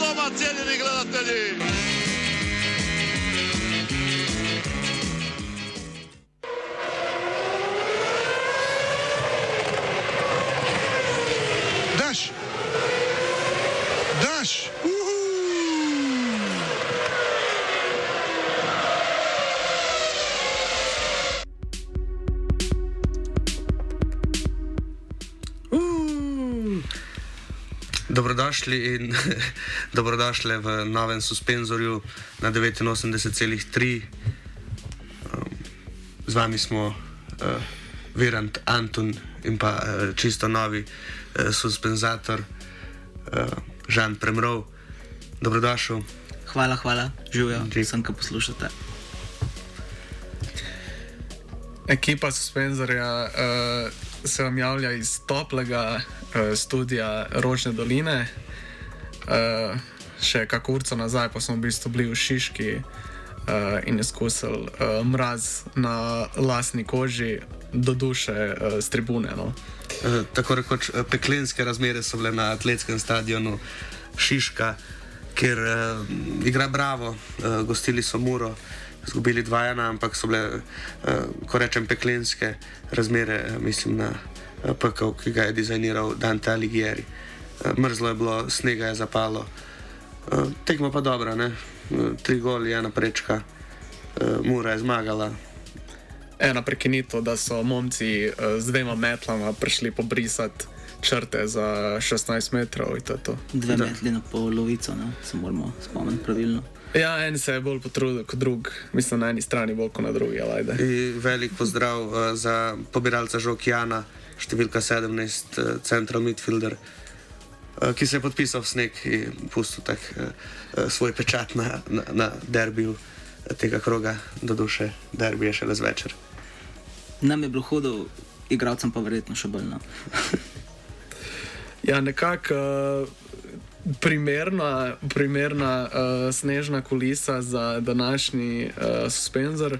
kod vas doma, cijenjeni Dobrodošli in dobrodošli v novem suspenzorju na 89,3. Um, Z vami smo uh, Virant Anton in pa uh, čisto novi uh, suspenzator uh, Žan Premrov. Dobrodošel. Hvala, hvala, živijo, Ži. sem, ki poslušate. Ekipa Suspenzorja uh, se vam javlja iz toplega uh, studia Rožne doline. Uh, še kako urco nazaj, pa smo v bistvu bili v Šiški uh, in izkusili uh, mraz na lasni koži, do duše uh, z tribune. No. Uh, tako rekoč uh, peklenske razmere so bile na atletskem stadionu Šiška, kjer uh, igra Bravo, uh, gostili so Muro, izgubili 2-1, ampak so bile, uh, ko rečem, peklenske razmere, uh, mislim na uh, PKO, ki ga je dizajniral Dante Alighieri. Mrzlo je bilo, snega je zapalo. Tekma pa dobra, ne? Tri goli, ena prečka, Mura je zmagala. Ena prekinitev, da so momci z dvema metlama prišli pobrisati črte za 16 metrov in to je to. Dve metli na polovico, ne? se moramo spomniti pravilno. Ja, en se je bolj potrudil kot drug, mislim na eni strani bolj kot na drugi, ali ajde. In velik pozdrav uh, za pobiralca Žokijana, številka 17, uh, central midfielder, uh, ki se je podpisal v sneg in pustil tak, uh, svoj pečat na, na, na derbiju eh, tega kroga, do duše, derbi je šele zvečer. Nam je bilo hudo, igralcem pa verjetno še bolj. No. Ja, nekako uh, primerna, primerna uh, snežna kulisa za današnji uh, suspenzor,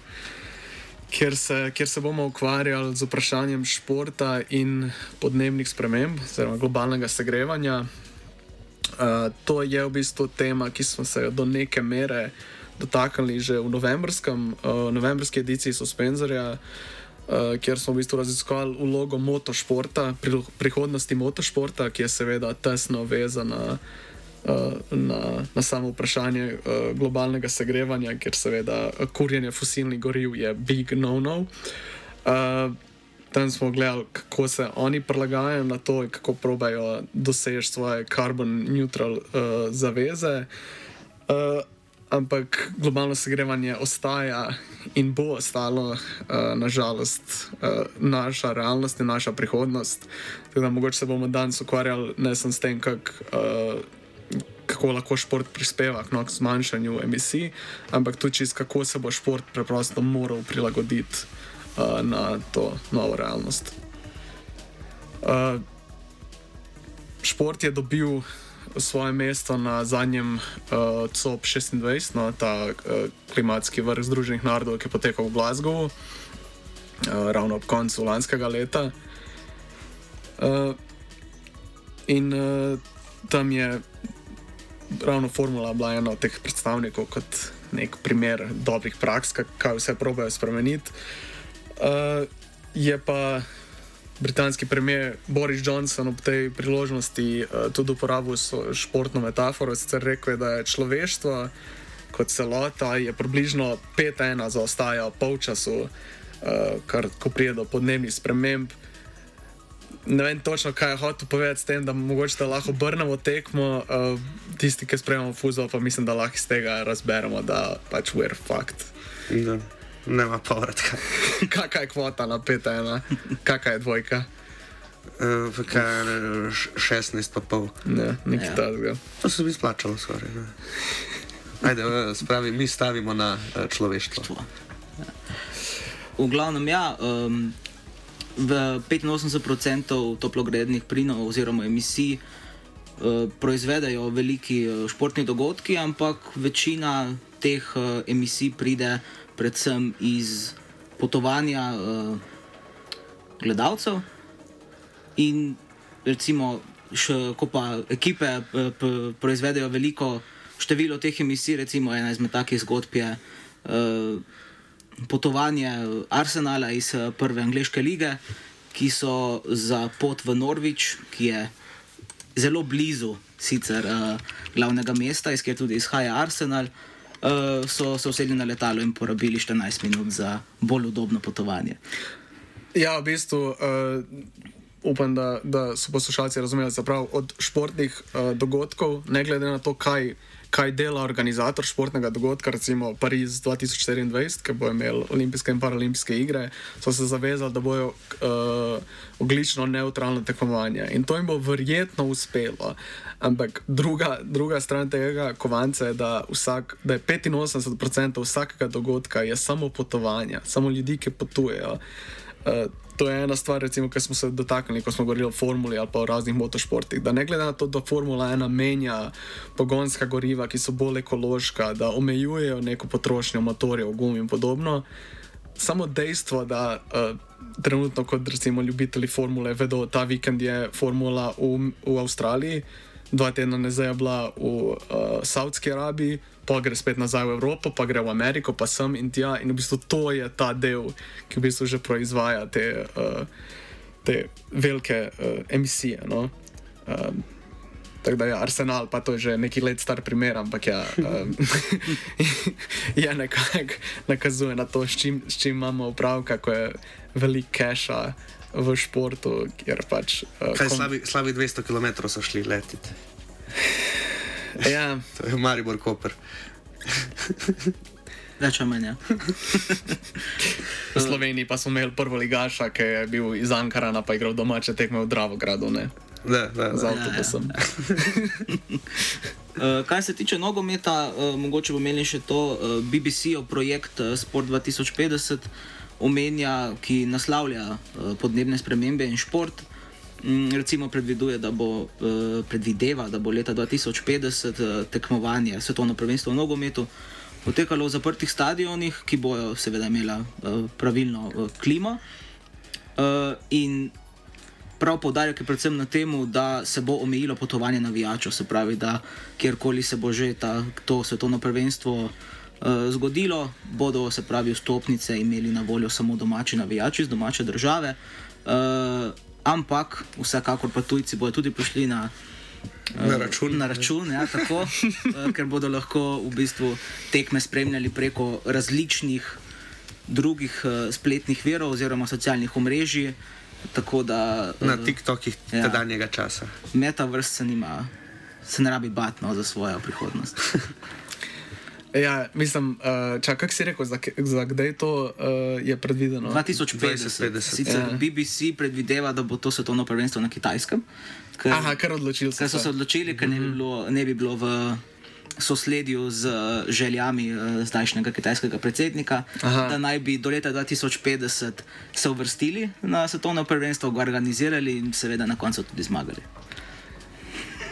kjer se, kjer se bomo ukvarjali z vprašanjem športa in podnebnih sprememb, oziroma globalnega segrevanja. Uh, to je v bistvu tema, ki smo se jo do neke mere dotaknili že v novembrskem, uh, novembrski ediciji Suspenzorja, uh, kjer smo v bistvu raziskovali vlogo motošporta, pri, prihodnosti motošporta, ki je seveda tesno vezana uh, na, na samo vprašanje uh, globalnega segrevanja, ker seveda kurjenje fosilnih goriv je big no-no. Tam smo gledali, kako se oni prilagajajo na to, kako probajo doseči svoje carbon neutral uh, zaveze. Uh, ampak globalno segrevanje ostaja in bo ostalo, uh, nažalost, uh, naša realnost in naša prihodnost. Tako da mogoče se bomo danes ukvarjali ne samo s tem, kak, uh, kako lahko šport prispeva no, k zmanjšanju emisij, ampak tudi čist, kako se bo šport preprosto moral prilagoditi uh, na to novo realnost. Uh, šport je dobil svoje mesto na zadnjem uh, COP26, no, ta uh, klimatski vrh Združenih narodov, ki je potekal v Glasgowu, uh, ravno ob koncu lanskega leta. Uh, in uh, tam je ravno formula bila ena od teh predstavnikov kot nek primer dobrih praks, ka- kaj vse probejo spremeniti. Uh, je pa britanski premijer Boris Johnson ob tej priložnosti uh, tudi uporabil športno metaforo, sicer rekel je, da je človeštvo kot celota je približno 5-1 zaostaja v polčasu, uh, kar ko pride do podnebnih sprememb. ne vem točno, kaj je hotel povedati s tem, da mogoče da lahko obrnemo tekmo. Uh, tisti, ki spremljamo fuzbol, pa mislim, da lahko iz tega razberemo, da pač we're fucked. Da, nema povratka. Kakšna je kvota na 5-1, kakšna je dvojka? Uh, kaj, ne, š- 16 pa pol. Ne, nekaj Ja. takega. To se bi splačalo skoraj. ne. Ajde, eh, spravi, mi stavimo na eh, človeštvo. V glavnem, ja, um, v 85% toplogrednih plinov oziroma emisij uh, proizvedejo veliki uh, športni dogodki, ampak večina teh uh, emisij pride predvsem iz potovanja uh, gledalcev in recimo, še, ko pa ekipe eh, proizvedejo veliko število teh emisij, recimo ena izmed takih zgodb je uh, potovanje Arsenala iz prve angleške lige, ki so za pot v Norwich, ki je zelo blizu sicer uh, glavnega mesta, iz kjer tudi izhaja Arsenal, uh, so se usedli na letalo in porabili 14 minut za bolj udobno potovanje. Ja, v bistvu uh, upam, da, da so poslušalci razumeli, da od športnih uh, dogodkov, ne glede na to, kaj, kaj dela organizator športnega dogodka, recimo Pariz 2024, ki bo imel olimpijske in paralimpijske igre, so se zavezali, da bojo uh, oglično neutralno tekmovanje. In to jim bo verjetno uspelo. Ampak druga, druga stran tega kovanca je, da, vsak, da je 85% vsakega dogodka je samo potovanja, samo ljudi, ki potujejo. Uh, to je ena stvar, recimo, ki smo se dotaknili, ko smo govorili o formuli ali pa o raznih motošportih. Da ne glede na to, da Formula 1 menja pogonska goriva, ki so bolj ekološka, da omejujejo neko potrošnjo motorjev, gum in podobno. Samo dejstvo, da uh, trenutno, kot recimo ljubitelji formule, vedo, ta vikend je formula v, v Avstraliji, dva tedna nazaj je bila v uh, Saudski Arabiji, pa gre spet nazaj v Evropo, pa gre v Ameriko, pa sem in tja. In v bistvu to je ta del, ki v bistvu že proizvaja te, uh, te velike uh, emisije. No? Um, Tako da je Arsenal, pa to je že neki let star primer, ampak ja, um, je nekako nakazuje na to, s čim, s čim imamo opravka, ko je veliko keša v športu, kjer pač. Uh, Kaj slabi, slabi 200 km so šli letiti. Ja, To je Maribor Koper. Več ali manj. Ja. v Sloveniji pa smo imeli prvo ligaša, ki je bil iz Ankarana, pa je igral domače tekme v Dravogradu, ne Da, da, z da. avtobusom. Uh, kar se tiče nogometa, uh, mogoče bomo imeli še to uh, BBC-ov projekt uh, Sport 2050, omenja, ki naslavlja uh, podnebne spremembe in šport. Mm, recimo predviduje, da bo, uh, predvideva, da bo leta 2050 uh, tekmovanje svetovno prvenstvo v nogometu potekalo v zaprtih stadionih, ki bojo seveda imela uh, pravilno klimo. In prav poudarek je predvsem na tem, da se bo omejilo potovanje navijačev, se pravi, da kjerkoli se bo že ta, to svetovno prvenstvo zgodilo, bodo se pravi vstopnice imeli na voljo samo domači navijači iz domače države. Uh, ampak vsekakor pa tujci bodo tudi prišli na. eh, Na račun. Na račun ja, tako, eh, ker bodo lahko v bistvu tekme spremljali preko različnih drugih uh, spletnih virov oziroma socialnih omrežij. Tako da Na eh, TikTokih Ja. tedanjega časa. Metaverse se nima, se ne rabi batno za svojo prihodnost. Ja, mislim, uh, čakaj, kak si rekel, za, za kdaj to uh, je predvideno? 2050. 2050. Sicer Ja. BBC predvideva, da bo to svetovno prvenstvo na kitajskem. Ker, Aha, kar odločili ker so se odločili, ker ne bi bilo, ne bi bilo v sosledju z eh, željami eh, zdajšnjega kitajskega predsednika, Aha. da naj bi do leta 2050 se uvrstili na svetovno prvenstvo, ga organizirali in seveda na koncu tudi zmagali.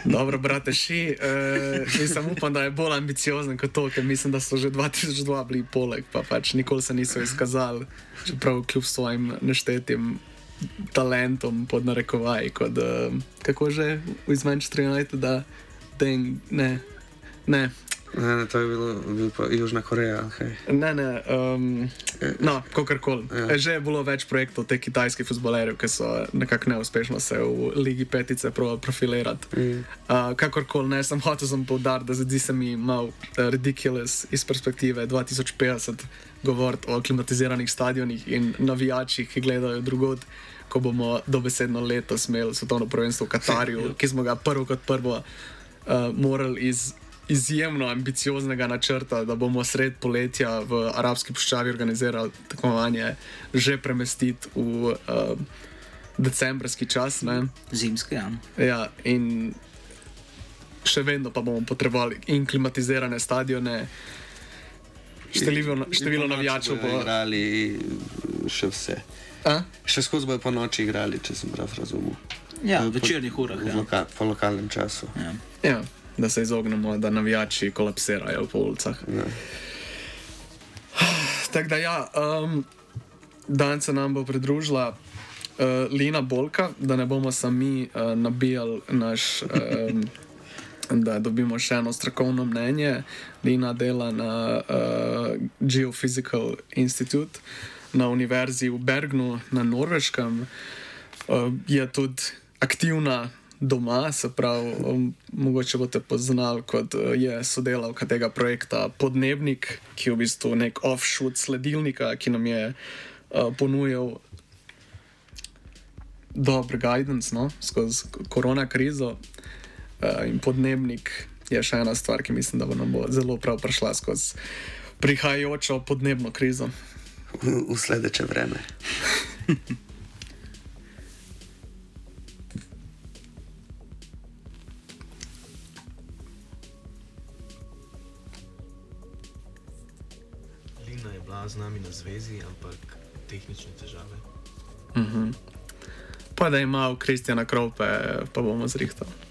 Dobro, brate, ši. Uh, mislim, upam, da je bolj ambiciozen kot to, ker mislim, da so že 2002 bili poleg, pa pač nikoli se niso izkazali, čeprav kljub svojim neštetim talentom pod narekovaji, kot uh, kako že v United, da deng, ne, ne. Ne, ne, to je bilo, bil pa Južna Koreja. Okay. Ne, ne, um, no, kakorkoli. Ja. Ja. Že je bilo več projektov teh kitajskih futbolerjev, ki so nekako neuspešno se v Ligi Petice probali profilirati. Mm. Uh, kakorkoli, ne, sem hotel sem poudariti, da zdi se mi malo uh, ridiculous iz perspektive 2050 govoriti o klimatiziranih stadionih in navijačih, ki gledajo drugod. ko bomo dobesedno letos imeli svetovno prvenstvo v Katarju, ki smo ga prvo kot prvo uh, morali iz izjemno ambicioznega načrta, da bomo sred poletja v arabski puščavi organizirali tekmovanje, že premestiti v uh, decembrski čas. Ne? Zimski, ja. Ja, in še vedno pa bomo potrebovali in klimatizirane stadione. Število, število navijačev bo. igrali še vse. A? Še skozi bojo po noči igrali, če sem prav razumel. Ja, v večernih urah. V Ja. Loka, po lokalnem času. Ja. Ja, da se izognemo, da navijači kolapsirajo po ulicah. Ja. Tako da, ja, um, danes se nam bo pridružila uh, Lina Bolka, da ne bomo sami uh, nabijali naš. Um, Da dobimo še eno strokovno mnenje. Lina dela na uh, Geophysical Institute na Univerzi v Bergnu na Norveškem. Uh, je tudi aktivna doma, se pravi, um, mogoče boste poznali kot uh, je sodelavka tega projekta Podnebnik, ki je v bistvu nek offshoot sledilnika, ki nam je uh, ponujal dober guidance no, skozi korona krizo. Uh, in podnebnik je še ena stvar, ki mislim, da bo nam bo zelo prav prišla skozi prihajajočo podnebno krizo. V, v sledeče vreme. z nami na zvezi, ampak tehnične težave. Pa da ima v Kristjana Krope, pa bomo zrihtali.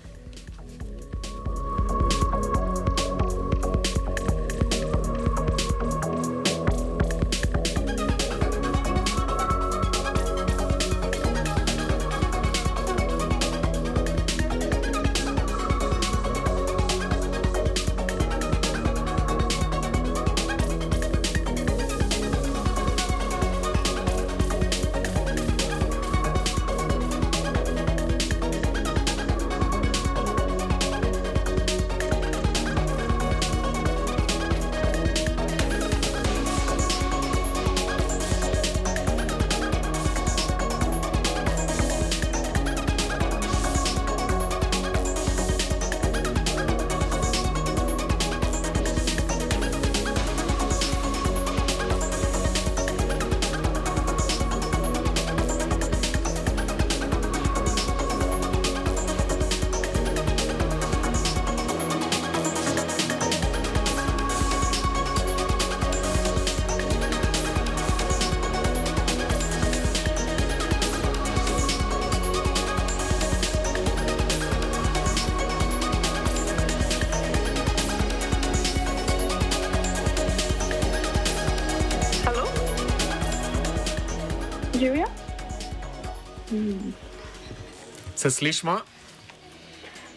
Se slišmo?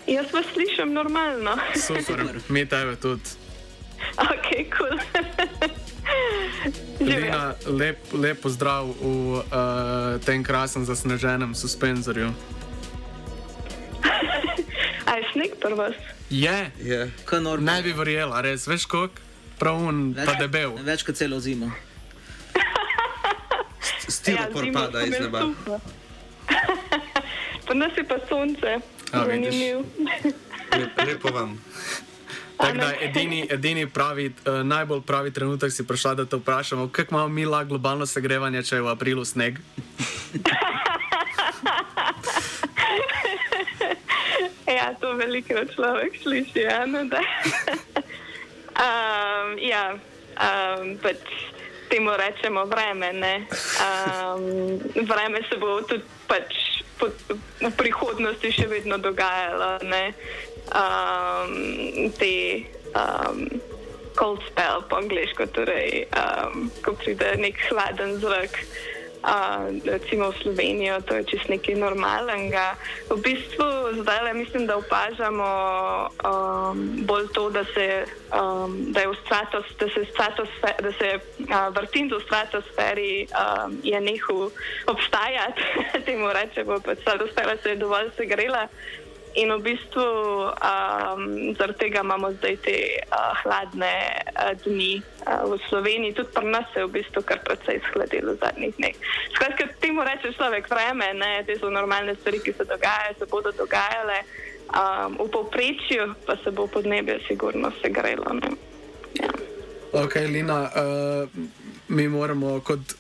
Jaz vas slišim normalno. Super, mi tebe tudi. ok, kul. Cool. Lep, lep pozdrav v uh, tem krasnem zasneženem suspenzorju. A je sneg pri vas? Je, Je. Ne bi verjela, res, veš koliko? Pravun, pa debel. Več kot celo zimo. Stiropor zima pada sem iz neba. suho. Pri nas je pa sonce. A. Lep, lepo vam. Tako da edini, edini pravi, uh, najbolj pravi trenutek si prišla, da te vprašamo, kako imamo mi lahko globalno segrevanje, če je v aprilu sneg. Ja, to veliko človek sliši. Ja, no, um, ja um, pač temu rečemo vreme. ne. Um, vreme se bo tudi pač v prihodnosti še vedno dogajalo. ne. Um, te um, cold spell po angliško, torej um, ko pride nek hladen zrak. Uh, recimo v Slovenijo, to je čist nekaj normalnega. V bistvu zdaj le mislim, da opažamo um, bolj to, da se, um, da stratos, da se, stratosfe, da se uh, vrtinc v stratosferi um, je nehal obstajati, temu rečemo, pač stratosfera se je dovolj segrela In v bistvu um, zaradi tega imamo zdaj te uh, hladne uh, dni uh, v Sloveniji, tudi pri nas se je v bistvu kar precej shladilo v zadnjih dneh. Skratka, temu reče človek vreme, ne? te so normalne stvari, ki se dogajajo, se bodo dogajale. Um, v povprečju pa se bo podnebje sigurno segrelo. Ja. Ok, Lina, uh, mi moramo kot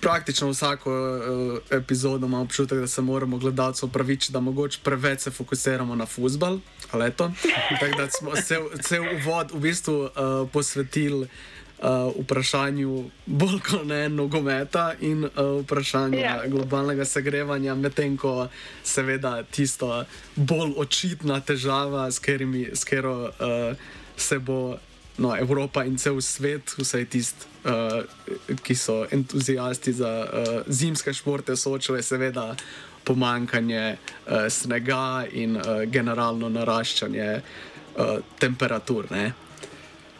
praktično vsako uh, epizodo imamo občutek, da se moramo gledalcev pravičiti, da mogoče preveč se fokusiramo na futbal. Tako da smo se cel uvod v bistvu uh, posvetili uh, vprašanju bolj kot ne nogometa in uh, vprašanju yeah. Ja. globalnega segrevanja, medtem ko seveda tisto bolj očitna težava, s katero uh, se bo no, Evropa in cel svet, vsaj tisti, uh, ki so entuzijasti za uh, zimske športe, soočajo seveda pomankanje uh, snega in uh, generalno naraščanje uh, temperatur. Ne?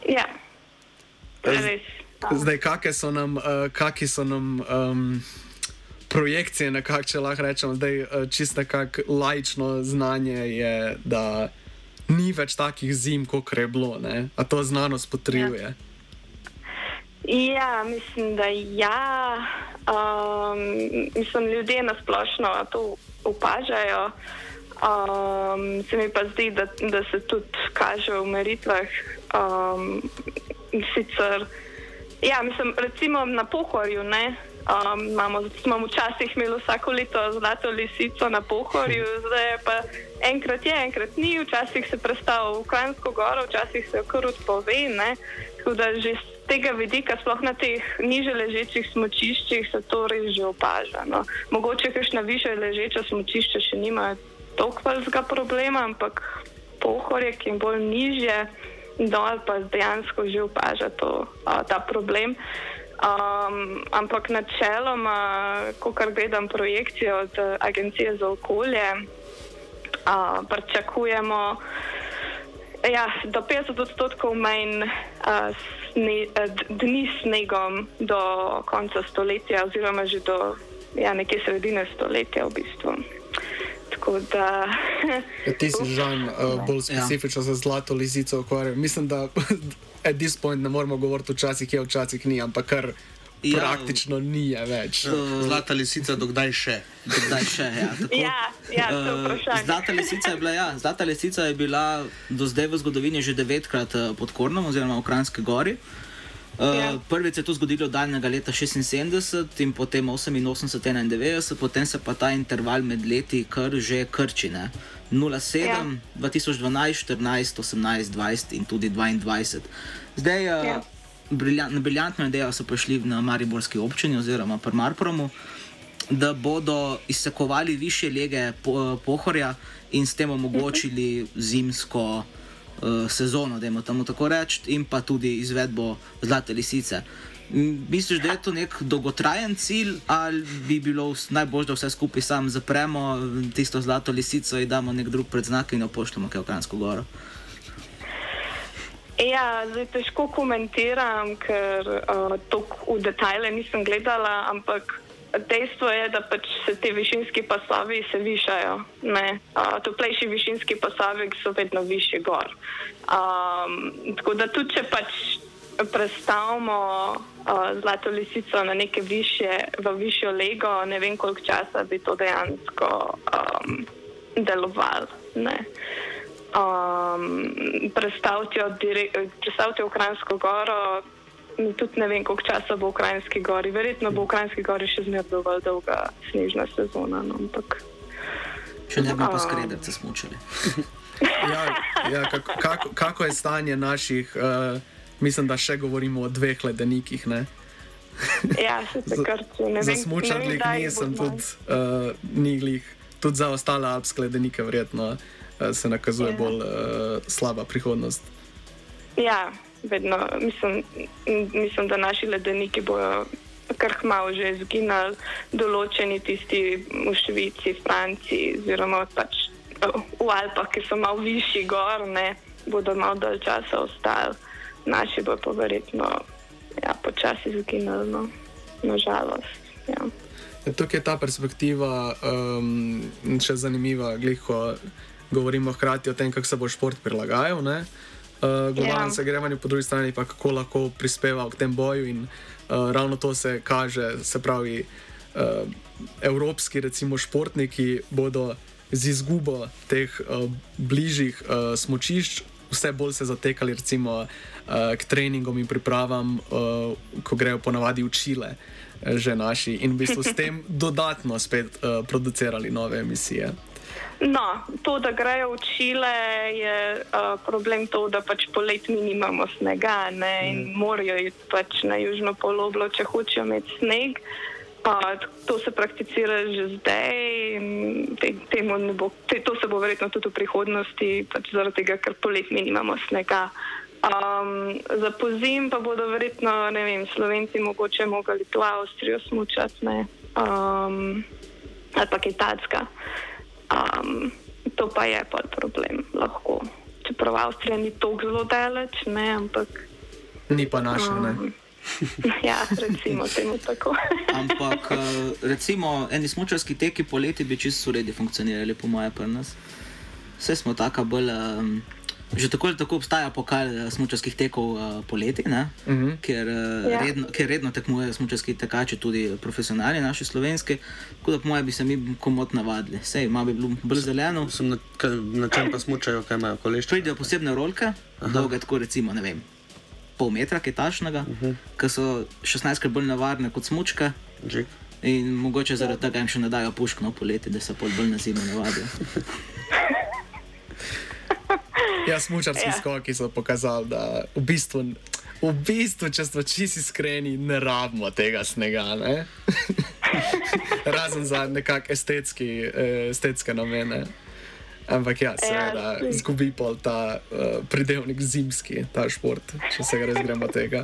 Ja, res. Zdaj, kakšne so nam, uh, so nam um, projekcije, nekako, če lahko rečemo, zdaj uh, čisto nekako lajčno znanje je, da ni več takih zim, kot je bilo. Ne? A to znanost potrjuje? Ja. ja, mislim, da ja. Um, mislim, ljudje na splošno to opažajo. Um, se mi pa zdi, da, da se tudi kaže v meritvah. Um, sicer, ja, mislim, recimo na pohorju. Ne? Um, imamo, smo včasih imeli vsako leto zlato lisico na pohorju, zdaj pa enkrat je, enkrat ni, včasih se predstavlja v Kranjsko goro, včasih se kar odpove. Tako da že z tega vidika, sploh na teh niže ležečih smočiščih, se to res že opaža. No. Mogoče kakšna više ležeča smočišča še nima toliko velikega problema, ampak pohorje, ki je bolj nižje, dol pa dejansko že opaža to, a, ta problem. Um, ampak načeloma, ko kar gledam projekcijo od Agencije za okolje, uh, pričakujemo ja, do 50 odstotkov manj uh, sne, dni s snegom do konca stoletja, oziroma že do ja, neke sredine stoletja v bistvu. Da, ja, ti si žal uh, bolj specifičen ja. za zlato lizico. Mislim, da at this point ne moremo govoriti, včasih je, včasih ni, ampak kar ja, praktično ni več. Uh, zlata lisica, dokdaj še? Dokdaj še ja, ja, ja, uh, zlata, lisica bila, ja, zlata lisica je bila do zdaj v zgodovini že devetkrat uh, pod Kornom oziroma v Kranjski gori. Uh, ja. Prvič se je to zgodilo daljnega leta 76 in potem 88, 91, potem se pa ta interval med leti kar že krčine. 07, ja. 2012, 14, 18, 20 in tudi 22. Zdaj, uh, ja. Briljant, na briljantno idejo so prišli na Mariborski občini oziroma pri Marpromu, da bodo izsekovali više lege po, pohorja in s tem omogočili zimsko uh, sezono, da imamo tako reči, in pa tudi izvedbo Zlate lisice. Misliš, da je to nek dolgotrajen cilj, ali bi bilo najbolje, da vse skupaj sam zapremo, tisto zlato lisico in damo nek drug predznak in jo pošljemo v Kranjsko goro? Ja, zdaj težko komentiram, ker uh, to v detajle nisem gledala, ampak dejstvo je, da pač se ti višinski pasovi se višajo. Uh, toplejši višinski pasovi so vedno višji gor. Um, tako da tudi če pač predstavimo uh, zlato lisico na neke više, v višjo lego, ne vem koliko časa bi to dejansko um, delovalo. Um, predstaviti jo v Kranjsko goro, tudi ne vem koliko časa bo v Kranjski gori. Verjetno bo v Kranjski gori še zmeraj dovolj dolga snežna sezona. No, ampak, Če ne bi pa skredence smučali. ja, ja, kako, kako, kako je stanje naših? Uh, mislim, da še govorimo o dveh ledenikih. ja, se krči. Za smučarjih nisem tudi uh, niglih, tudi za ostale alpske ledenike, verjetno uh, se nakazuje ja. bolj uh, slaba prihodnost. Ja, vedno mislim, mislim da naši ledeniki bojo. Kar malo že izginili, določeni tisti v Švici, Franciji, oziroma pač v Alpah, ki so malo višji gor, ne, bodo malo dalj časa ostali naši bo pa verjetno ja, počasi izginili, no. nažalost. Ja. Tukaj je ta perspektiva um, še zanimiva, gliho govorimo hkrati o tem, kako se bo šport prilagajal. Ne? Uh, globalno Ja. segrevanje, po drugi strani pa kako lahko prispeva k tem boju, in uh, ravno to se kaže, se pravi, uh, evropski, recimo, športniki bodo z izgubo teh uh, bližjih uh, smočišč vse bolj se zatekali, recimo, uh, k treningom in pripravam, uh, ko grejo ponavadi v Čile. Že naši in v bistvu s tem dodatno spet uh, producirali nove emisije. No, to, da grejo v Čile, je uh, problem to, da pač poleti mi nimamo snega ne, in morajo iti pač na južno poloblo, če hočejo imeti sneg. Uh, to se prakticira že zdaj in te, temu ne bo, te, to se bo verjetno tudi v prihodnosti, pač zaradi tega, ker poleti mi nimamo snega. Um, za pozim pa bodo verjetno, ne vem, Slovenci mogoče mogli to Avstrijo smučati, ne, um, ali pa Kitajska. Um, to pa je pa problem, lahko. Čeprav Avstrija ni tako zelo daleč, ne, ampak Ni pa naša, ne. um, ja, recimo temu tako. Ampak eh, recimo eni smočarski teki poleti bi čisto uredi funkcionirali, po mojem, pri nas. Vse smo tako bolj. Um, Že tako ali tako obstaja pokal eh, smučarskih tekov uh, poleti, uh Mhm. -huh. ker, uh, Ja. redno, ker redno tekmujejo smučarski tekači, tudi profesionalni, naši slovenski. Tako da, po mojem, bi se mi komot navadili. Sej, malo bi bilo bolj zeleno. Sem na, kaj, na čem pa smučajo, kaj imajo kolešče? Pridejo posebne rolke, dolge tako recimo, ne vem, pol metra, kaj tašnega, uh -huh. ki so 16krat bolj nevarne kot smučke. Žik. In mogoče zaradi tega jim še ne dajo pušk na poleti, da se pol bolj na zimo ne vadijo. Ja, smučarski Ja. ja. skoki so pokazali, da v bistvu, v bistvu če smo čisti iskreni, ne rabimo tega snega. Ne? Razen za nekakšne estetski, eh, estetske namene. Ampak ja, seveda, saj. zgubi pol ta uh, pridevnik zimski, ta šport, če se ga res gremo tega.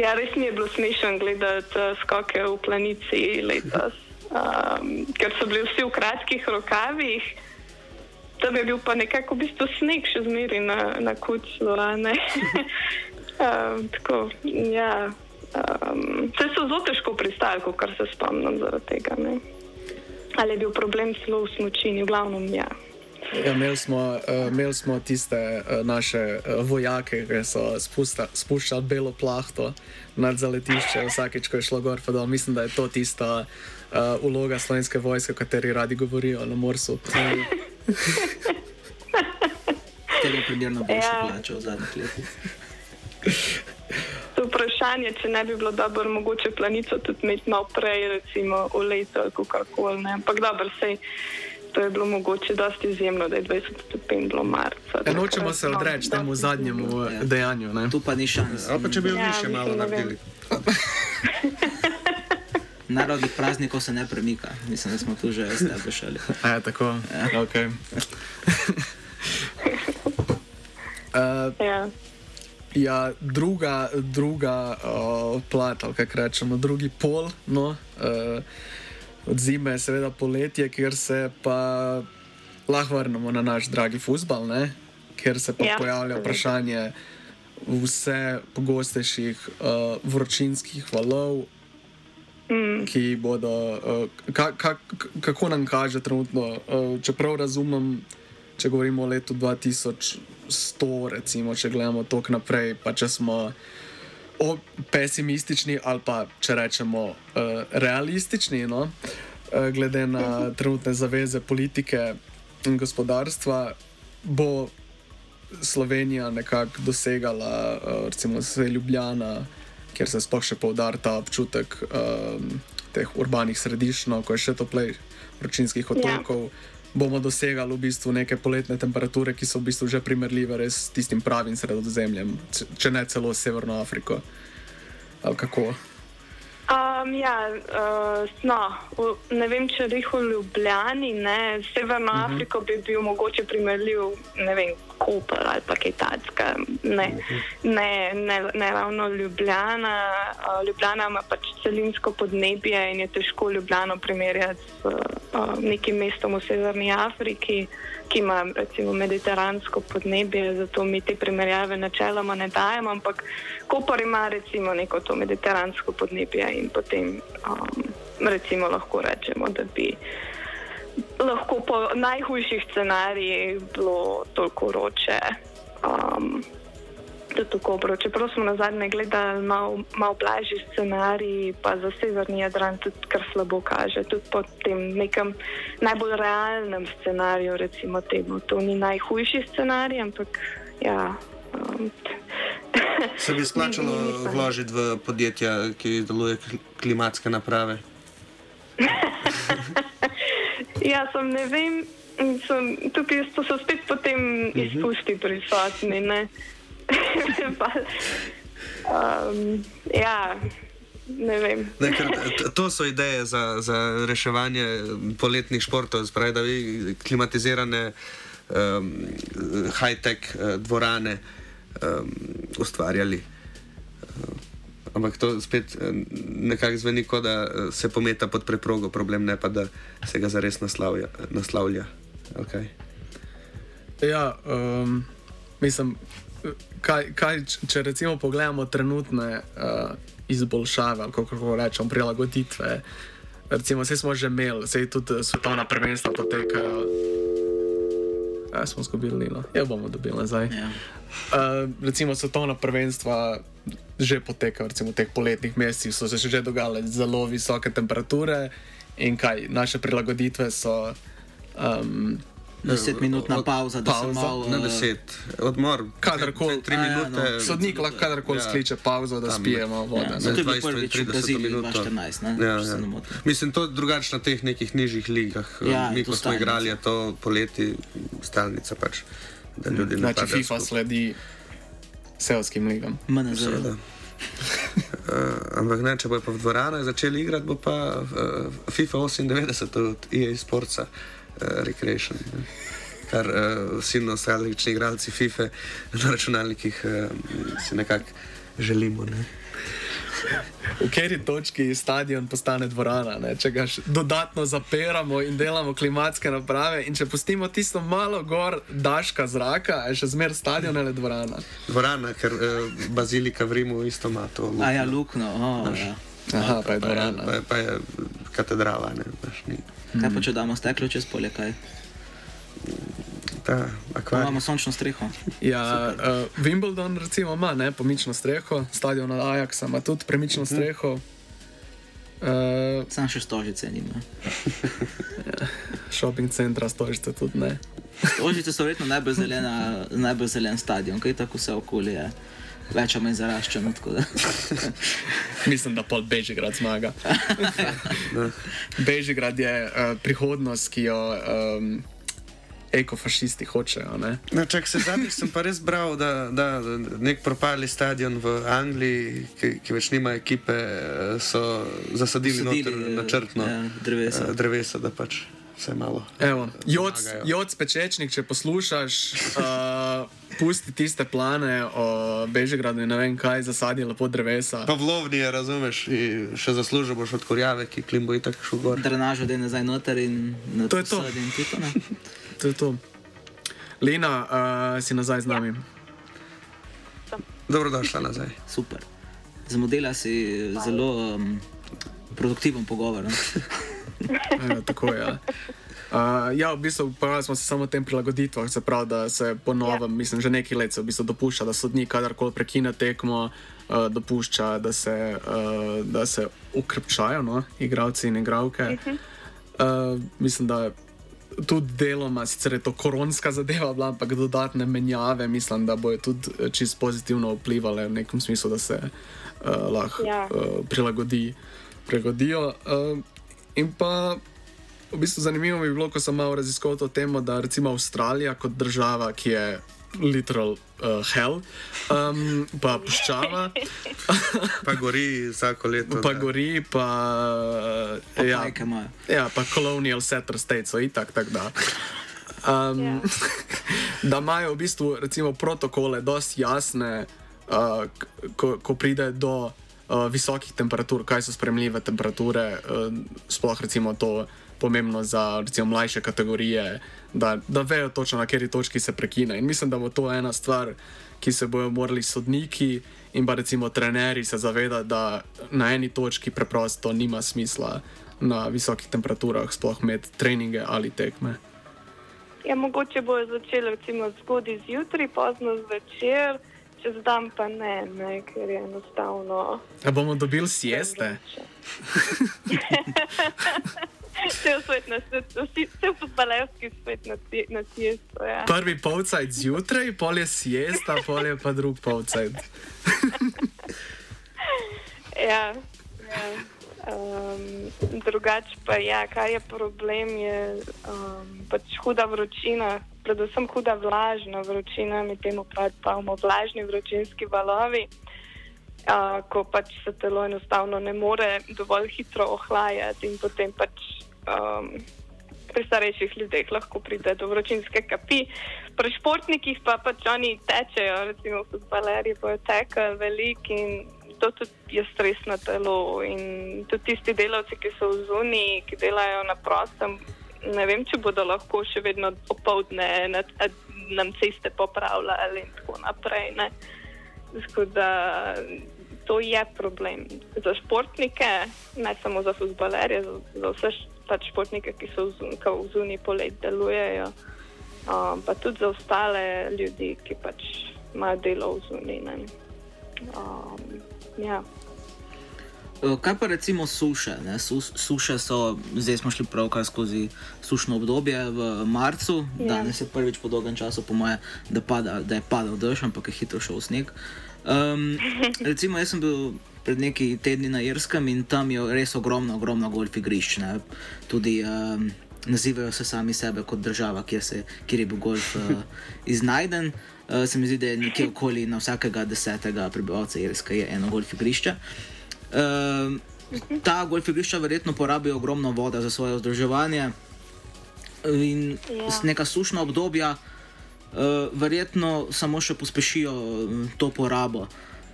Ja, res mi je bilo smešno gledati uh, skoke v planici letos, um, ker so bili vsi v kratkih rokavih. Tam je bil pa nekako v bistvu sneg še zmeraj na, na kucu. um, tako, ja. Um, Vse so zelo težko pristali, kar se spomnim zaradi tega. Ne. Ali je bil problem celo v smočini, v glavnem ja. Ja, imeli, smo, uh, imeli smo tiste uh, naše uh, vojake, ki so spusta, spuščali belo plahto nad zaletišče, vsakeč, ko je šlo gor. pa dol. Mislim, da je to tista uh, uloga slovenske vojske, o kateri radi govorijo na Morsu. Tega primerno boljše Ja. plača v zadnjih letih. To vprašanje, če ne bi bilo dobro, mogoče planico tudi imeti malo prej, recimo v letu ali kako koli. ne. Ampak dobro, sej, to je bilo mogoče dosti izjemno, da je 20 stopinj bilo marca. Ja, nočemo se no, odreči temu dosti zadnjemu Ja. ja. dejanju. Ne? Tu pa ni šans. Ali pa če bi jo Ja, više malo naredili. Narodnih praznikov se ne premika. Mislim, da smo tu že establishali. Ja, tako. Ja. Okay. uh, Ja. Ja, druga, druga uh, plat, kako rečemo, drugi pol no, uh, od zime je seveda poletje, kjer se pa lahko vrnemo na naš dragi futbal, ne? kjer se pa Ja, ja, pojavlja vprašanje vse pogostejših uh, vročinskih valov. Mm. Ki bodo, uh, ka, ka, kako nam kaže trenutno, uh, čeprav razumem, če govorimo o letu 2100, recimo, če gledamo tok naprej, pa če smo pesimistični ali pa če rečemo uh, realistični, no, uh, glede na trenutne zaveze politike in gospodarstva, bo Slovenija nekako dosegala, uh, recimo, se Ljubljana, kjer se sploh še poudarja ta občutek um, teh urbanih središč, no, ko je še toplej vročinskih otokov. Ja. Bomo dosegali v bistvu neke poletne temperature, ki so v bistvu že primerljive res s tistim pravim sredozemljem, če- ne celo s Severno Afriko. Ali kako? Um, ja, uh, no, v, ne vem, če rekel v Ljubljani, ne, Severno uh -huh. Afriko bi bil mogoče primerljiv, ne vem, Koper ali pa Kitajska, ne, ne, ne, ne ravno Ljubljana. Uh, Ljubljana ima pač celinsko podnebje in je težko Ljubljano primerjati s uh, nekim mestom v Severni Afriki, ki ima recimo mediteransko podnebje, zato mi te primerjave načeloma ne dajemo, ampak Koper ima recimo neko to mediteransko podnebje in potem um, recimo lahko rečemo, da bi lahko po najhujših scenarijih bilo toliko vroče. Um, da tako bo. Čeprav smo na zadnje gledali malo mal blažji scenarij, pa za severni Jadran tudi kar slabo kaže. Tudi po tem nekem najbolj realnem scenariju, recimo temu. To ni najhujši scenarij, ampak ja. Um, Se bi splačalo vložiti v podjetja, ki deluje klimatske naprave? Ja, sem ne vem. Sem, tukaj so, spet potem Mhm. izpusti prisotni. Pa, um, ja, ne vem. Ne, ker to so ideje za, za reševanje poletnih športov, spravi, da bi klimatizirane um, high-tech uh, dvorane um, ustvarjali. Uh, ampak to spet eh, nekako zveni, kot da eh, se pometa pod preprogo problem, ne pa da se ga zares naslavlja. naslavlja. Okay. Ja, um, mislim, kaj, kaj, če recimo pogledamo trenutne uh, izboljšave, kako rečemo, prilagoditve. Recimo, vse smo že imeli, vse tudi eh, svetovna prvenstva potekajo. Ja, smo izgubili Lino, ja bomo dobili nazaj. Ja. Uh, recimo svetovna prvenstva že potekajo, recimo v teh poletnih mesecih so se že dogajale zelo visoke temperature in kaj naše prilagoditve so. Um, Desetminutna Od- pauza, da se pauza, malo. Na eh, deset, odmor, Kadarkoli. dve, tri A ja, minute. no. Sodnik lahko kadarkoli Ja. ja. skliče pauzo, da Tam, spijemo vodo. ja, ne. je bil 20, prvič v 30 Braziliji minut. 2014, ne, Ja, se ja. ne. Mislim, to je drugače na teh nekih nižjih ligah. Ja, Mi, to ko smo igrali, je to poleti stalnica. Pač, da ljudi ne Znači, padejo FIFA skupaj. sledi selskim ligam. MNZ. Seveda. Uh, ampak ne, če bojo pa v dvoranah začeli igrati, bo pa uh, FIFA 98 od EA Sportsa, uh, Recreation. Ne. Kar uh, vsi nostalgični igralci FIFA na računalnikih uh, si nekako želimo. Ne. V kateri točki stadion postane dvorana, ne? če ga še dodatno zapiramo in delamo klimatske naprave, in če pustimo tisto malo gor, daška zraka, je še zmer stadion ali dvorana. Dvorana, ker uh, bazilika v Rimu isto ima to. A ja, luknjo. lukno. Oh, ja. Aha, pa je Pa je, dvorana. pa je, pa je katedrala. Ne, veš, ni. Kaj pa če damo steklo čez polje, kaj? Ta imamo sončno streho. Ja, uh, Wimbledon recimo ima ne, pomično streho, stadion od Ajaxa ima tudi premično streho. Uh, Sam še stožice nima. shopping centra stožice tudi ne. Stožice so verjetno najbolj, zelena, najbolj zelen stadion, kaj tako vse okolje je. Več ali manj zaraščeno. da. Mislim, da pol Bežigrad zmaga. Bežigrad je uh, prihodnost, ki jo um, ekofašisti hočejo. Ne? No, čak, se zadnjič sem pa res bral, da, da nek propali stadion v Angliji, ki, ki več nima ekipe, eh, so zasadili Posadili, noter eh, načrtno ja, drevesa. drevesa, da pač vse malo. Evo, Joc. Joc Pečečnik, če poslušaš, uh, pusti tiste plane o Bežigradu in ne vem kaj, zasadi lepo drevesa. Pa v lovni je, razumeš, in še zaslužil boš od kurjave, ki klimbo in tako šel gor. Drenažo da je nazaj noter in na To je to. In to, je to, ne? To je to. Lena, uh, si nazaj z nami. Dobrodošla nazaj. Super. Za modela si zelo um, produktiven pogovor. no. Ja, tako je. Ja. Uh, ja, v bistvu pa smo se samo o tem prilagoditvah, se pravi, da se po novem, ja. mislim, že nekaj let se v bistvu dopušča, da sodnik kadarkoli prekine tekmo, uh, dopušča, da se, uh, da se ukrepčajo, no, igravci in igravke. Uh, mislim, da tudi deloma, sicer je to koronska zadeva, bila, ampak dodatne menjave, mislim, da bojo tudi eh, čist pozitivno vplivali v nekem smislu, da se uh, lahko Ja. uh, prilagodi, prilagodijo. Uh, in pa v bistvu zanimivo mi je bilo, ko sem malo raziskoval to temo, da recimo Avstralija kot država, ki je literal uh, hell, um, pa puščava, Pa gori vsako leto. pa da. gori, pa, Pa ja, ja, pa colonial settler states, so itak, tako da. Um, Ja. da imajo v bistvu recimo, protokole dosti jasne, uh, ko, ko pride do uh, visokih temperatur, kaj so spremljive temperature, uh, sploh recimo to pomembno za recimo, mlajše kategorije, da, da vejo točno na kateri točki se prekine. In mislim, da bo to ena stvar, ki se bojo morali sodniki in pa recimo trenerji se zavedati, da na eni točki preprosto nima smisla na visokih temperaturah sploh med treninge ali tekme. Ja, mogoče bojo začeli zgodaj zjutraj, pozno zvečer, čez dan pa ne, ne ker je enostavno. A bomo dobili sieste? Cel svet na svetu, vsi, cel futbalerski svet na, na siesto. Ja. Prvi polcajt zjutraj, pol je siesta, pol je pa drug polcajt. Ja, ja. Um, drugače pa ja, kar je problem, je um, pač huda vročina, predvsem huda vlažna vročina, mi temu pravimo vlažni vročinski valovi, uh, ko pač se telo enostavno ne more dovolj hitro ohlajati in potem pač um, pri starejših ljudeh lahko pride do vročinske kapi. Pri športnikih pa pač oni tečejo, recimo futbalerji bojo tekali veliko in to tudi je stres na telo. In tudi tisti delavci, ki so v zuni, ki delajo na prostem, ne vem, če bodo lahko še vedno opoldne na, nam ceste popravljali in tako naprej. Ne. Tako da to je problem za športnike, ne samo za futbalerje, za, za vse pač športnike, ki so v zun- ki v zuni polet delujejo, um, pa tudi za ostale ljudi, ki pač imajo delo v zuni. ne. Um, ja. Eh, Kaj pa recimo suše? ne? Sus, suše so, zdaj smo šli pravkar skozi sušno obdobje v marcu, Ja. danes je prvič po dolgem času, po moje, da, pada, da je padal dež, ampak je hitro šel sneg. Um, recimo, jaz sem bil pred nekaj tedni na Irskem in tam je res ogromno, ogromno golf igrišč. Ne? Tudi um, nazivajo se sami sebe kot država, kjer, se, kjer je bil golf uh, iznajden. Uh, se mi zdi, da je nekje okoli na vsakega desetega prebivalca Irske je eno golf igrišče. Um, ta golf igrišča verjetno porabijo ogromno vode za svoje vzdrževanje in Ja. neka sušna obdobja uh, verjetno samo še pospešijo um, to porabo.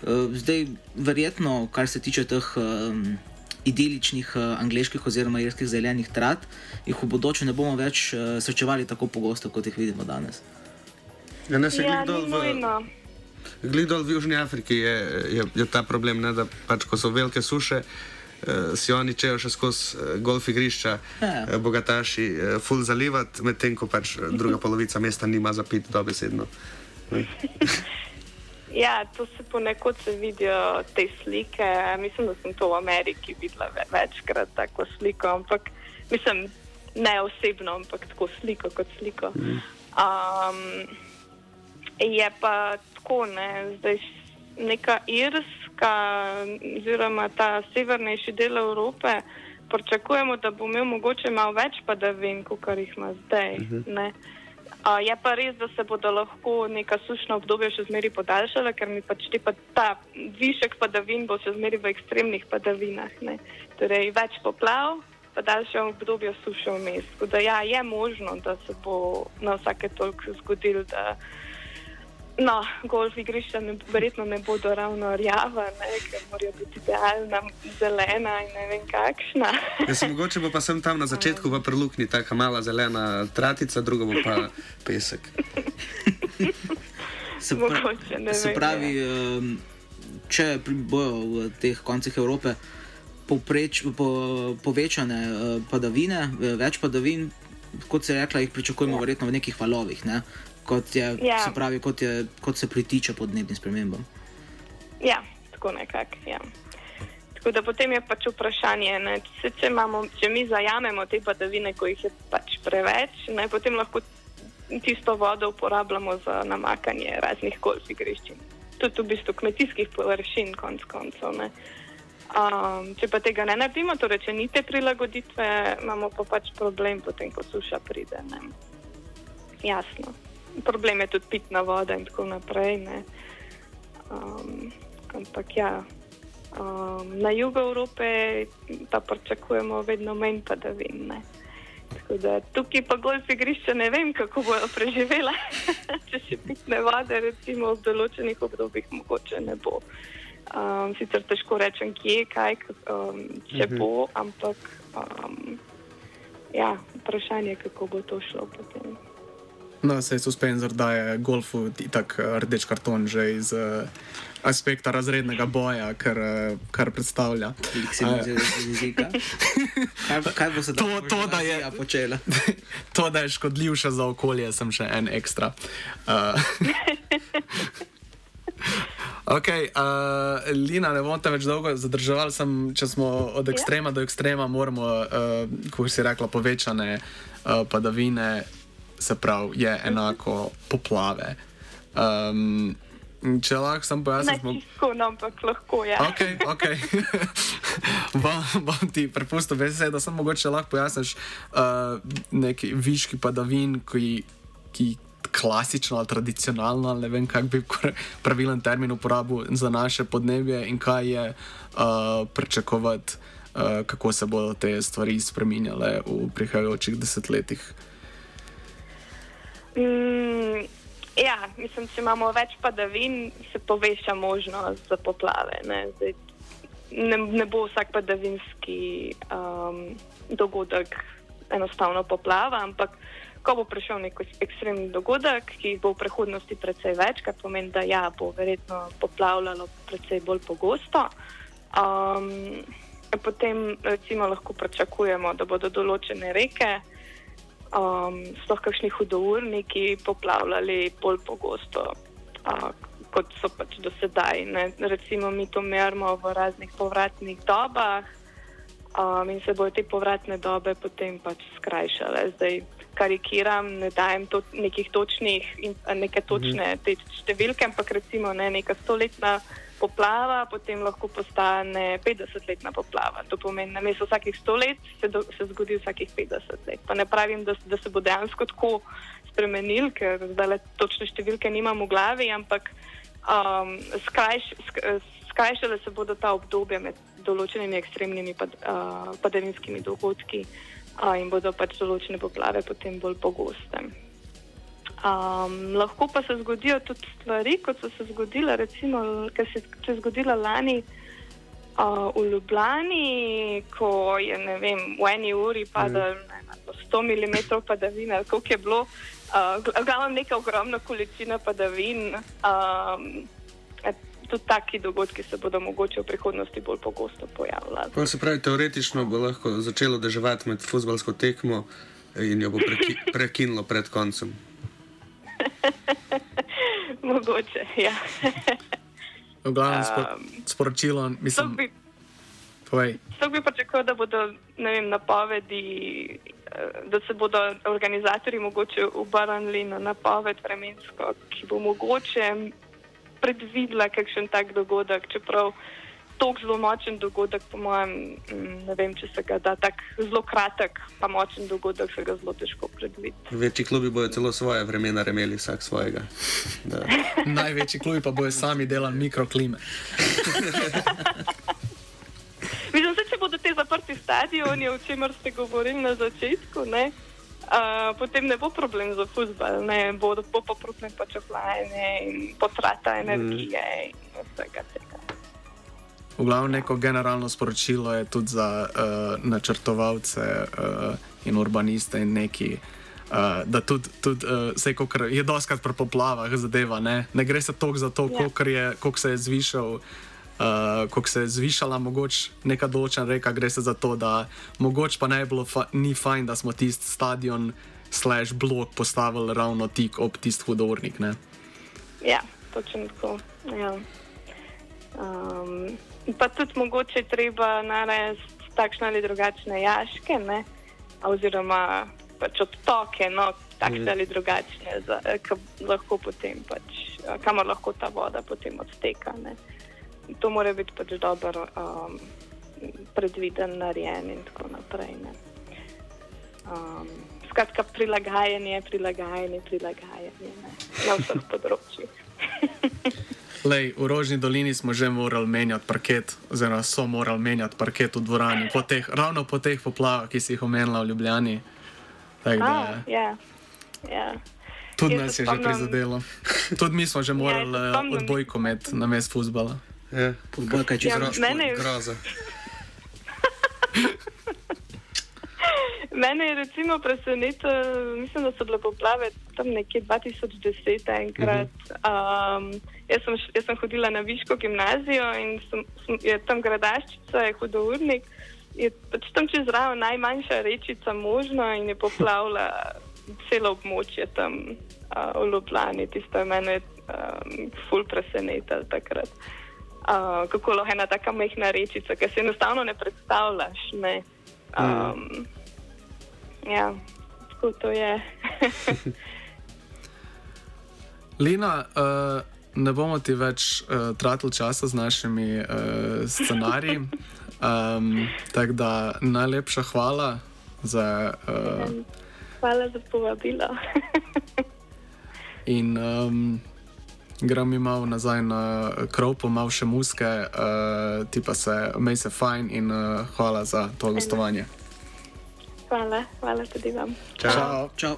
Uh, zdaj, verjetno, kar se tiče teh um, idiličnih uh, angliških oziroma irskih zelenih trat, jih v bodoče ne bomo več uh, srečevali tako pogosto, kot jih vidimo danes. Ja, ne, se Ja, ni v, nujno. Glih dol v Južni Afriki je, je, je ta problem, ne, da pač, ko so velike suše, eh, si oni čejo še skozi eh, golf igrišča, Ja. eh, bogataši, eh, full zalivati, medtem ko pač eh, druga polovica mesta nima za pit dobesedno. Ne. Ja, to se ponekod se vidijo te slike. Mislim, da sem to v Ameriki videla ve večkrat, tako sliko, ampak mislim, ne osebno, ampak tako sliko kot sliko. Um, je pa tako, ne, zdaj neka Irska, oziroma ta severnejši del Evrope, pričakujemo, da bo imel mogoče malo več padavin, kot jih ima zdaj. ne. Uh, je pa res, da se bodo lahko neka sušna obdobja še zmeraj podaljšala, ker mi pač te pa ta višek padavin bo še zmeraj v ekstremnih padavinah. Ne. Torej, več poplav, pa daljše obdobje suše vmes. Tako da ja, je možno, da se bo na vsake toliko zgodilo, da no, golf igrišča ne, verjetno ne bodo ravno rjava, ne, ker morajo biti idealna, zelena in ne vem kakšna. Ja, se mogoče bo pa sem tam na začetku v prelukni taka mala zelena tratica, drugo bo pa pesek. Se, pra, Mogoče, ne se vem, pravi, um, če pri- bojo v teh koncih Evrope povpreč, po, povečane uh, padavine, eh, več padavin, kot se je rekla, jih pričakujemo ja. verjetno v nekih valovih, ne? Kot, je, Ja. se pravi, kot, je, kot se pritiče podnebnim spremembam. Ja, tako nekako. Ja. Tako da potem je pač vprašanje, ne, če, če, imamo, če mi zajamemo te padavine, ko jih je pač preveč, ne, potem lahko tisto vodo uporabljamo za namakanje raznih golf igrišč. Tudi v bistvu kmetijskih površin, konc koncev. ne. Um, če pa tega ne naredimo, torej če ni te prilagoditve, imamo pa pač problem, potem ko suša pride. Ne. Jasno. Problem je tudi pitna voda in tako naprej. Ne. Um, ampak ja, um, na jugu Evrope pa pričakujemo vedno manj padavin. Ne. Tako da tukaj pa golf igrišča ne vem, kako bojo preživela. Če še pitne vode, recimo v določenih obdobjih, mogoče ne bo. Um, sicer težko rečem, kje, kaj, um, če bo, ampak um, ja, vprašanje je, kako bo to šlo potem. No, se suspenzor daje golfu tak eh, rdeč karton že iz uh, aspekta razrednega boja, kar, uh, kar predstavlja. Kaj, kaj bo se To- to, da je- počela? To, da je škodljiv še za okolje, sem še en ekstra. Uh, Ok, uh, Lina, ne bom te več dolgo zadrževal, sem, če smo od ekstrema do ekstrema, moramo, uh, kot si rekla, povečane uh, padavine, se pravi, je enako poplave. Um, če lahko sem Ne pojasnil, smo. čisto, no, ampak lahko je. Ja. Ok, ok. bom, bom ti prepustil besedo, da sem mogoče lahko pojasniš uh, neki viški padavin, ki, ki klasično ali tradicionalno, ali ne vem, kak bi pravilen termin uporabil za naše podnebje in kaj je uh, pričakovati, uh, kako se bodo te stvari spreminjale v prihajajočih desetletjih. Mm, ja, mislim, če imamo več padavin, se poveča možnost za poplave. Ne, Zdaj, ne, ne bo vsak padavinski um, dogodek enostavno poplava, ampak ko bo prišel nek ekstremni dogodek, ki jih bo v prihodnosti precej več, kar pomeni, da ja, bo verjetno poplavljalo precej bolj pogosto. Um, potem recimo lahko pričakujemo, da bodo določene reke um, sploh kakšni hudourniki poplavljali bolj pogosto, uh, kot so pač do sedaj. Ne. Recimo mi to merimo v raznih povratnih dobah um, in se bodo te povratne dobe potem pač skrajšale. Zdaj karikiram, ne dajem to, nekih točnih, in, neke točne te številke, ampak recimo ne, neka stoletna poplava, potem lahko postane 50-letna poplava. To pomeni, da mesto vsakih 100 let se, do, se zgodi vsakih 50 let. Pa ne pravim, da, da se bo dejansko tako spremenil, ker zdaj točne številke nimam v glavi, ampak um, skrajš, sk, skrajšale se bodo ta obdobja med določenimi ekstremnimi pad, uh, padavinskimi dogodki uh, in bodo pač določene poplave potem bolj pogoste. Um, lahko pa se zgodijo tudi stvari, kot so se zgodile, recimo, kar se je zgodila lani uh, v Ljubljani, ko je vem, v eni uri padalo mm. 100 mm padavin, ali koliko je bilo, uh, v glavnem neka ogromna količina padavin. Um, tudi taki dogodki se bodo mogoče v prihodnosti bolj pogosto pojavljali. Pa se pravi, teoretično bo lahko začelo deževati med futbalsko tekmo in jo bo preki, prekinilo pred koncem. mogoče, ja. V glavnem spor, Um, sporočilo, mislim, bi, povej. sploh bi pričakoval, da bodo vem, napovedi, eh, da se bodo organizatori mogoče obrnili na napoved vremensko, ki bo mogoče predvidela kakšen tak dogodek, čeprav tako zelo močen dogodek, po mojem, mm, ne vem, če se ga da, tako zelo kratek, pa močen dogodek se ga zelo težko predvideti. Večji klubi bodo celo svoje vremena remeli, vsak svojega. Največji klubi pa bojo sami delali mikroklime. Mislim, da če bodo te zaprti stadioni, o čemer ste govorili na začetku, ne, uh, potem ne bo problem za futbal, ne, bo, bo pa problem pač ohlajanje in potrata energije in vsega tega. V glavnem neko generalno sporočilo je tudi za uh, načrtovalce uh, in urbaniste in neki. Uh, da tudi, tudi uh, se je doskrat pri poplavah zadeva, ne, ne gre se toliko za to, Ja. koliko je, koliko se je zvišal. Uh, ko se je zvišala, mogoče neka določena reka, gre se za to, da mogoče pa bi bilo fa ni fajn, da smo tisti stadion, slash blok postavili ravno tik ob tisti hudornik. Ne? Ja, točno tako. Ja. Um, pa tudi mogoče treba narediti takšne ali drugačne jaške, ne? oziroma pač odtoke, no, takšne ali drugačne, za- eh, ki lahko potem pač, eh, kamor lahko ta voda potem odteka. Ne? To mora biti pač dobro um, predviden, narejen in tako naprej. Ne? Um, skratka, prilagajanje, prilagajanje, prilagajanje ne? na vseh področjih. Lej, v Rožni dolini smo že morali menjati parket, oziroma so morali menjati parket v dvorani, po teh, ravno po teh poplavah, ki si jih omenila v Ljubljani. Tak, Ah, da, ja, ja. tudi nas se je že spomnim- prizadelo. Tudi mi smo že morali se ja, odbojko med na mest futbala. Ja. Odbojka je čisto Ja, ja, Groza. Mene je recimo presenetilo, mislim, da so bile poplave tam nekje 2010 enkrat. Um, jaz, sem, jaz sem hodila na Viško gimnazijo in sem, sem, je tam gradaščica, je hudournik. Je pač tam čez zraven najmanjša rečica možna in je poplavila celo območje tam uh, v Ljubljani. Tisto je mene um, ful presenetilo takrat. Uh, kako lahko ena taka mehna rečica, ki se enostavno ne predstavljaš. Ne? Um, Ja, tako to je. Lina, uh, ne bomo ti več uh, tratili časa z našimi uh, scenariji. Um, Tako da najlepša hvala za. Uh, Hvala za povabilo. in um, grem mi malo nazaj na krov, pa malo še muske, uh, ti pa se, mej se fajn in uh, hvala za to gostovanje. Hvala, hvala tudi vam. Čau. Čau.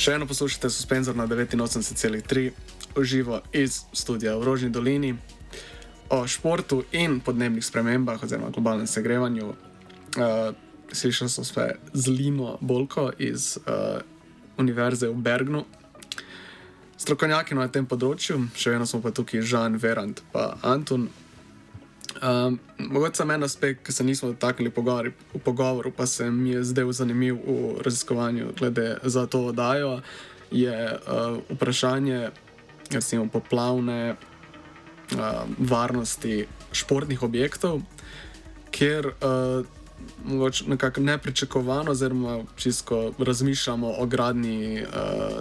Še eno poslušate Suspenzor na 89,3 uživo iz studia v Rožni dolini o športu in podnebnih spremembah oziroma globalnem segrevanju. Uh, Slišali smo se z Lino Bolko iz uh, Univerze v Bergnu. Strokovnjaki na tem področju, še vedno smo pa tukaj Žan, Verand in Antun. Um, mogoče samo en aspekt, ki se nismo dotaknili pogovori- v pogovoru, pa se mi je zdel zanimiv v raziskovanju glede za to oddajo, je uh, vprašanje recimo, poplavne uh, varnosti športnih objektov, kjer uh, nekako nepričakovano, oziroma čisto razmišljamo o gradnji uh,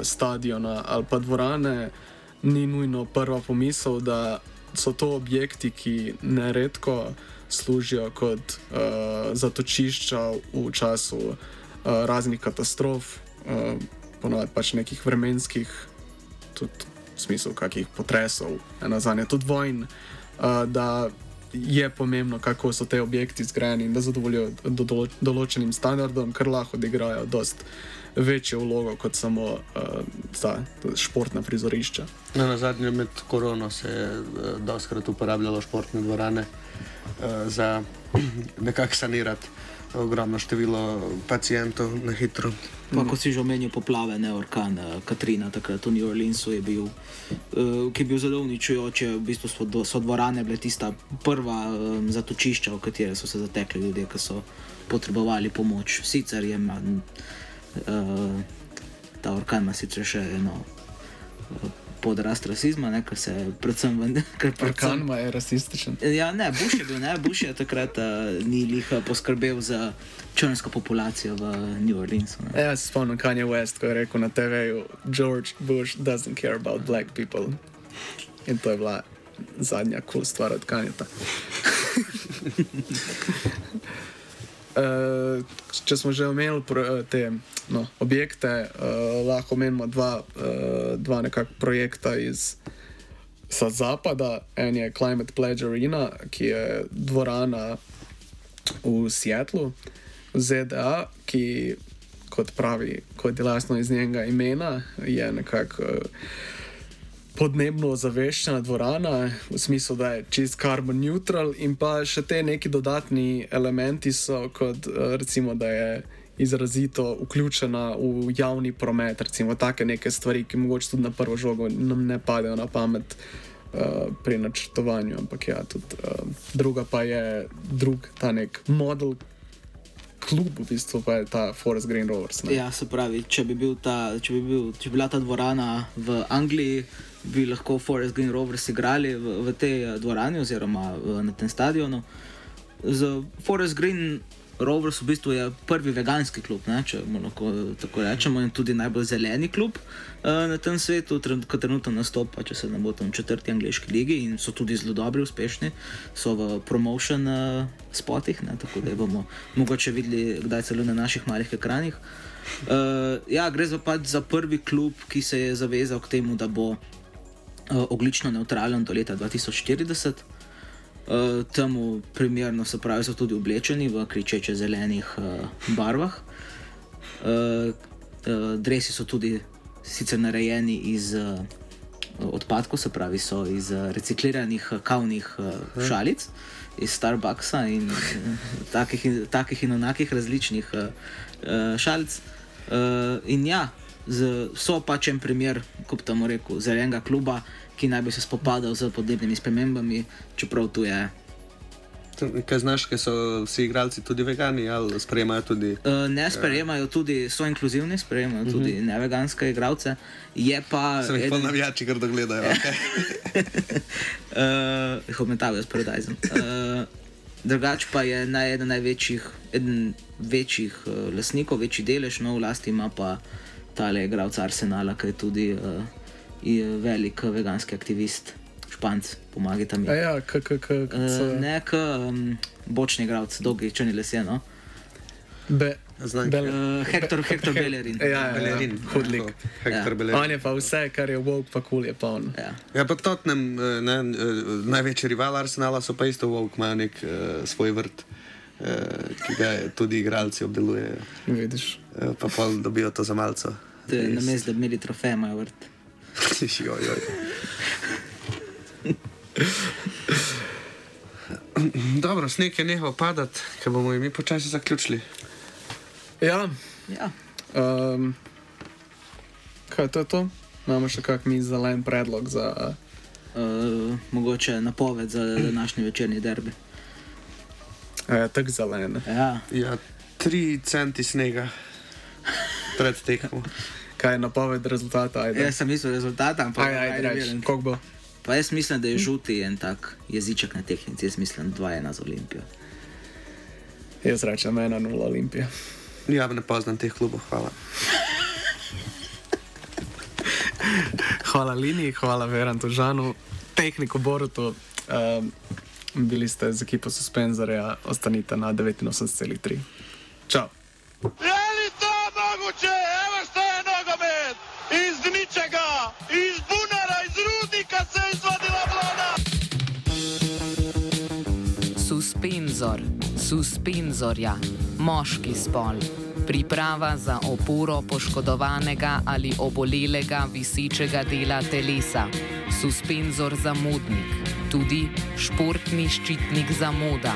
stadiona ali pa dvorane, ni nujno prva pomisel, da so to objekti, ki neredko služijo kot uh, zatočišča v času uh, raznih katastrof, uh, ponovadi pač nekih vremenskih, tudi v smislu kakih potresov, ena zanje tudi vojn. Uh, je pomembno, kako so te objekti zgrajeni in da zadovoljijo do, do, določenim standardom, ker lahko odigrajo dost večjo vlogo kot samo uh, ta športna prizorišča. No, na zadnje med korono se je uh, doskrat uporabljalo športne dvorane uh, za nekako sanirati ogromno število pacijentov na hitro. Pa, ko si že omenil poplave, ne orkan, eh, Katrina, takrat v New Orleansu je bil, uh, ki je bil zelo uničujoč. V bistvu so, do, so dvorane bile tista prva um, zatočišča, v katere so se zatekli ljudje, ki so potrebovali pomoč. Sicer je man, uh, ta orkan ima sicer še eno uh, podrast rasizma, ne, ker se predvsem v ker predvsem- Orkan ima je rasističen. Ja, ne, Bush je bil, ne, Bush je takrat uh, ni lih uh, poskrbel za črnsko populacijo v New Orleansu. Ne. Ja, se spomnim Kanye West, ko je rekel na TV-ju: George Bush doesn't care about black people. In to je bila zadnja kul cool stvar od Kanjeta. Uh, če smo že omenili pro- te no, objekte, uh, lahko omenimo dva, uh, dva nekakšna projekta iz sa zapada. En je Climate Pledge Arena, ki je dvorana v Seattlu, ZDA, ki, kot pravi, kot je jasno iz njenega imena, je nekako uh, podnebno ozaveščena dvorana, v smislu, da je čist carbon neutral, in pa še te neki dodatni elementi so, kot uh, recimo, da je izrazito vključena v javni promet, recimo take neke stvari, ki mogoče tudi na prvo žogo nam ne padejo na pamet. Uh, pri načrtovanju, ampak ja, tudi uh, druga pa je drug ta nek model, klub, v bistvu pa je ta Forest Green Rovers. Ne? Ja, se pravi, če bi, bil ta, če, bi bil, če bi bila ta dvorana v Angliji, bi lahko Forest Green Rovers igrali v, v tej eh, dvorani oziroma v, na tem stadionu. Z Forest Green Rovers v bistvu je prvi veganski klub, ne, če lahko tako rečemo, in tudi najbolj zeleni klub uh, na tem svetu, ki trenutno nastopa, če se ne bo tam v četrti angliški ligi in so tudi zelo dobri, uspešni, so v promotion uh, spotih, ne, tako da bomo mogoče videli, kdaj celo na naših malih ekranih. Uh, ja, gre za, pač za prvi klub, ki se je zavezal k temu, da bo oglično neutralen do leta 2040. Uh, temu primerno se pravi, so tudi oblečeni v kričeče zelenih uh, barvah. Uh, uh, dresi so tudi sicer narejeni iz uh, odpadkov, se pravi, so iz uh, recikliranih kavnih uh, šalic, iz Starbucksa in uh, takih, in takih in onakih različnih uh, uh, šalic. Uh, in ja, z, so pač en primer, kot tamo rekel, zelenega kluba ki naj bi se spopadal z podnebnimi spremembami, čeprav tu je. Kaj znaš, ker so vsi igralci tudi vegani ali sprejemajo tudi? Uh, ne sprejemajo tudi, so inkluzivni, sprejemajo uh -huh. tudi neveganske igralce. Je pa. Se jih pa navijači, kar dogledajo. uh, Komentavijo s paradajzom. Uh, drugač pa je naj, eden največjih, eden večjih uh, lasnikov, večji delež, no v lasti ima pa tale igralca Arsenala, ki je tudi. Uh, je velik veganski aktivist, španc, pomagajte mi. Ja, kako. Uh, ne, k um, bočni igralec, dolgi črni leseno. Be. Bel, uh, Hektor, Hektor Bellerin. Ja, ja, Bellerin, ja, hudlik. Hektor ja. Bellerin. On je pa vse, kar je woke, pa kul cool je pa on. Ja, ja pa Tottenham, ne, največji rival Arsenala so pa isto woke, imajo nek uh, svoj vrt, uh, ki ga tudi igralci obdelujejo. Vidiš. Uh, pa pa dobijo to za malce. Na mestu, da bi imeli trofej, imajo vrt. joj, joj. Dobro, sneg je nehal padati, ker bomo mi počasi zaključili. Ja. ja. Um, kaj je to? to? Imamo še kak mi zelen predlog za. Uh, mogoče napoved za današnji večerni derbi. Ja, tako zelen. Ja. ja, tri centi snega pred tekmo. Kaj je napoved rezultata. Ajde. Jaz sem mislil rezultata, ampak ajde, ajde, ajde, ajde, kako bo. Pa jaz mislim, da je žuti en tak jeziček na tehnici, jaz mislim 2-1 za Olimpijo. Jaz rečem 1-0 Olimpija. Ja, ne poznam teh klubov, hvala. hvala Lini, hvala Verantu Žanu, tehniko Borutu. Um, bili ste z ekipo Suspenzorja, ostanite na 89,3. Čau! Je Suspenzor, suspenzorja, moški spol. Priprava za oporo poškodovanega ali obolelega visečega dela telesa. Suspenzor za modnik, tudi športni ščitnik za moda.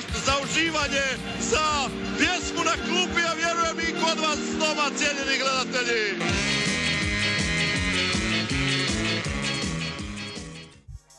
uživanje, za pjesmu na klupi, a vjerujem i kod vas doma, cijenjeni gledatelji.